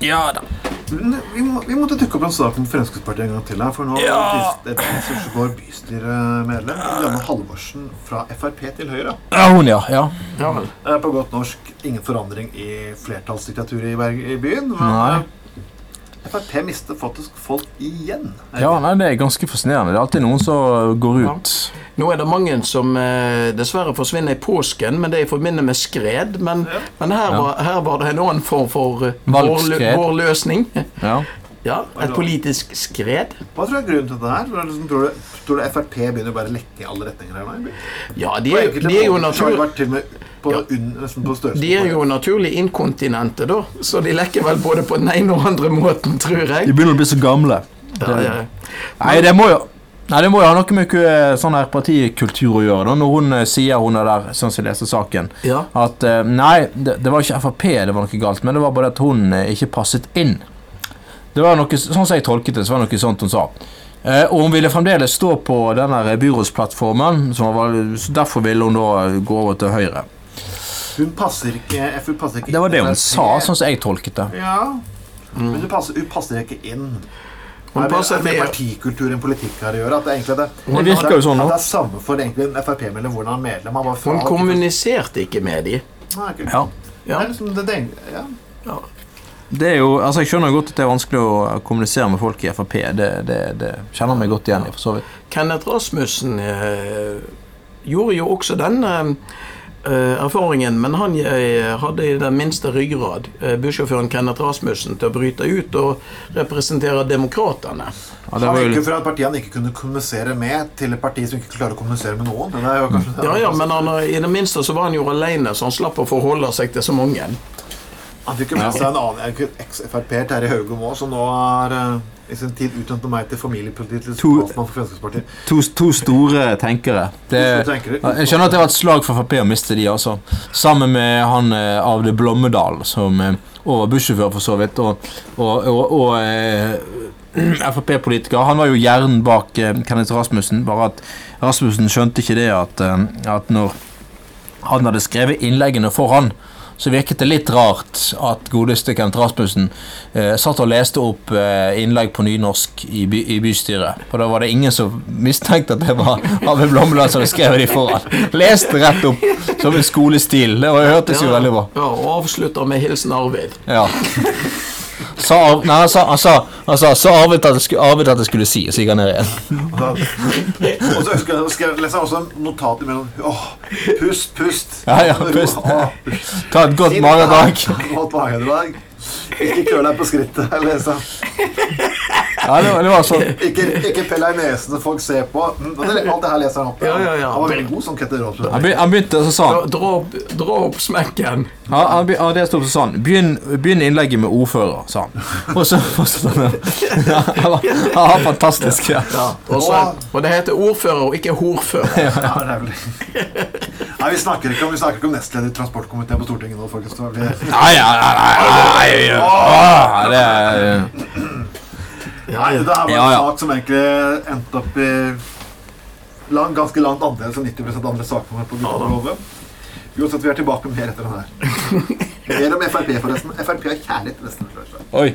Ja da. Vi, må, vi måtte dukke opp en sak om Fremskrittspartiet en gang til her. For nå Ja. ja. går bystyremedlem Janne Halvorsen fra Frp til Høyre. Ja, hun, ja. ja. Ja vel. På godt norsk ingen forandring i flertallsdiktaturet i, Berg- i byen. Men Nei. Frp mister faktisk folk igjen. Ja, nei, Det er ganske fascinerende. Det er alltid noen som går ut. Nå er det mange som eh, dessverre forsvinner i påsken, men det er i forbindelse med skred. Men, Ja. men her, Ja. var, her var det en annen form for eh, vår, vår løsning. Ja. Ja, Et politisk skred. Hva tror du er grunnen til det her? Er Tror du, tror du Frp begynner å bare lekke i alle retninger her nå? Ja, de er, de er jo naturlig på, Ja. på de er jo naturlig inkontinente, da. Så de lekker vel både på den ene og andre måten, tror jeg. De begynner å bli så gamle. Ja, ja. Nei, det må jo Nei, Det må jo ha noe med sånn her partikultur å gjøre, da, når hun eh, sier hun er der, sånn som jeg leste saken, ja. at eh, nei, det, det var ikke Frp det var noe galt, men det var bare at hun eh, ikke passet inn. Det var noe, Sånn som jeg tolket det, så var det noe sånt hun sa. Eh, og hun ville fremdeles stå på den der byrådsplattformen, så var, så derfor ville hun da gå over til Høyre. Hun passer ikke hun passer ikke Det var det hun sa, sånn som jeg tolket det. Ja. Men hun passer, hun passer ikke inn. Hun er, er det med- partikultur enn politikk her å gjøre? At det egentlig er det, Det virker jo sånn At nå. det er samme for egentlig en Frp-medlem hvordan han er medlem. Han var fra, Hun kommuniserte ikke med de. Nei. Ja. Er liksom det, det, ja. Det er jo, altså Jeg skjønner godt at det er vanskelig å kommunisere med folk i Frp. Det, det, det kjenner jeg meg godt igjen i. for så vidt. Kenneth Rasmussen eh, gjorde jo også den eh, eh, erfaringen, men han eh, hadde i den minste ryggrad, eh, bussjåføren Kenneth Rasmussen, til å bryte ut og representere demokratene. Ja, det Han var jo gikk jo litt, fra et parti han ikke kunne kommunisere med, til et parti som ikke klarer å kommunisere med noen. Det er jo kanskje, Ja, ja, men han, i det minste så var han jo alene, så han slapp å forholde seg til så mange. Han fikk jo med seg en annen eks-Frp-er, Terje Haugom òg, som nå er eh, i sin tid utnevnte meg til familiepolitisk talsmann for Fremskrittspartiet. to, to store tenkere. Det, jeg skjønner at det var et slag for Frp å miste de, altså. Sammen med han av Avde Blommedal, som eh, også var bussjåfør, for så vidt, og, og, og, og eh, Frp-politiker. Han var jo hjernen bak eh, Kenneth Rasmussen, bare at Rasmussen skjønte ikke det at, eh, at når han hadde skrevet innleggene for han, så virket det litt rart at godeste Kent Rasmussen eh, satt og leste opp eh, innlegg på nynorsk i, by, i bystyret. For da var det ingen som mistenkte at det var Arve Blommeland som hadde skrevet de foran. Leste rett opp som en skolestil. Det var, hørtes jo veldig bra. Ja, og avslutter med 'Hilsen Arvid'. Ja. Sa, Ar- nei, sa, han sa, han sa, så Arvid at det skulle, Arvid at det skulle si, og så gikk han ned igjen. Og så husker jeg, skal jeg lese også en notat imellom. Åh, pust, pust. Ja, ja, pust. Ta et godt magedrag. Godt magedrag. Ikke køl deg på skrittet. Lese. Ja, det var, det var sånn. Ikke, ikke pell deg i nesen når folk ser på. Mm, Alt det her leser han opp. Ja, ja, ja. Han var veldig god som Ketil Rolfsen. Han, han begynte, så sånn Dra, dra, opp, dra opp smekken. Ja, han, ja, det sto sånn Begynn, begynn innlegget med ordfører, sa han. Og så fortsatte han. Ja, han var, han var fantastisk. Ja. Ja, og, så, og det heter ordfører og ikke horfører. Ja, det er vel- Nei, vi snakker ikke om, vi snakker ikke om nestleder i transportkomiteen på Stortinget nå, folkens. Nei, nei, Nei, nei, nei, nei, nei, ja. Åh, det er Nei, det her var en sak som egentlig endte opp i lang, ganske langt annerledes enn 90% andre saker på Guttormloven. Uansett, vi er tilbake med mer etter den her. Mer om Frp, forresten. Frp er kjærlighet, nesten. Oi.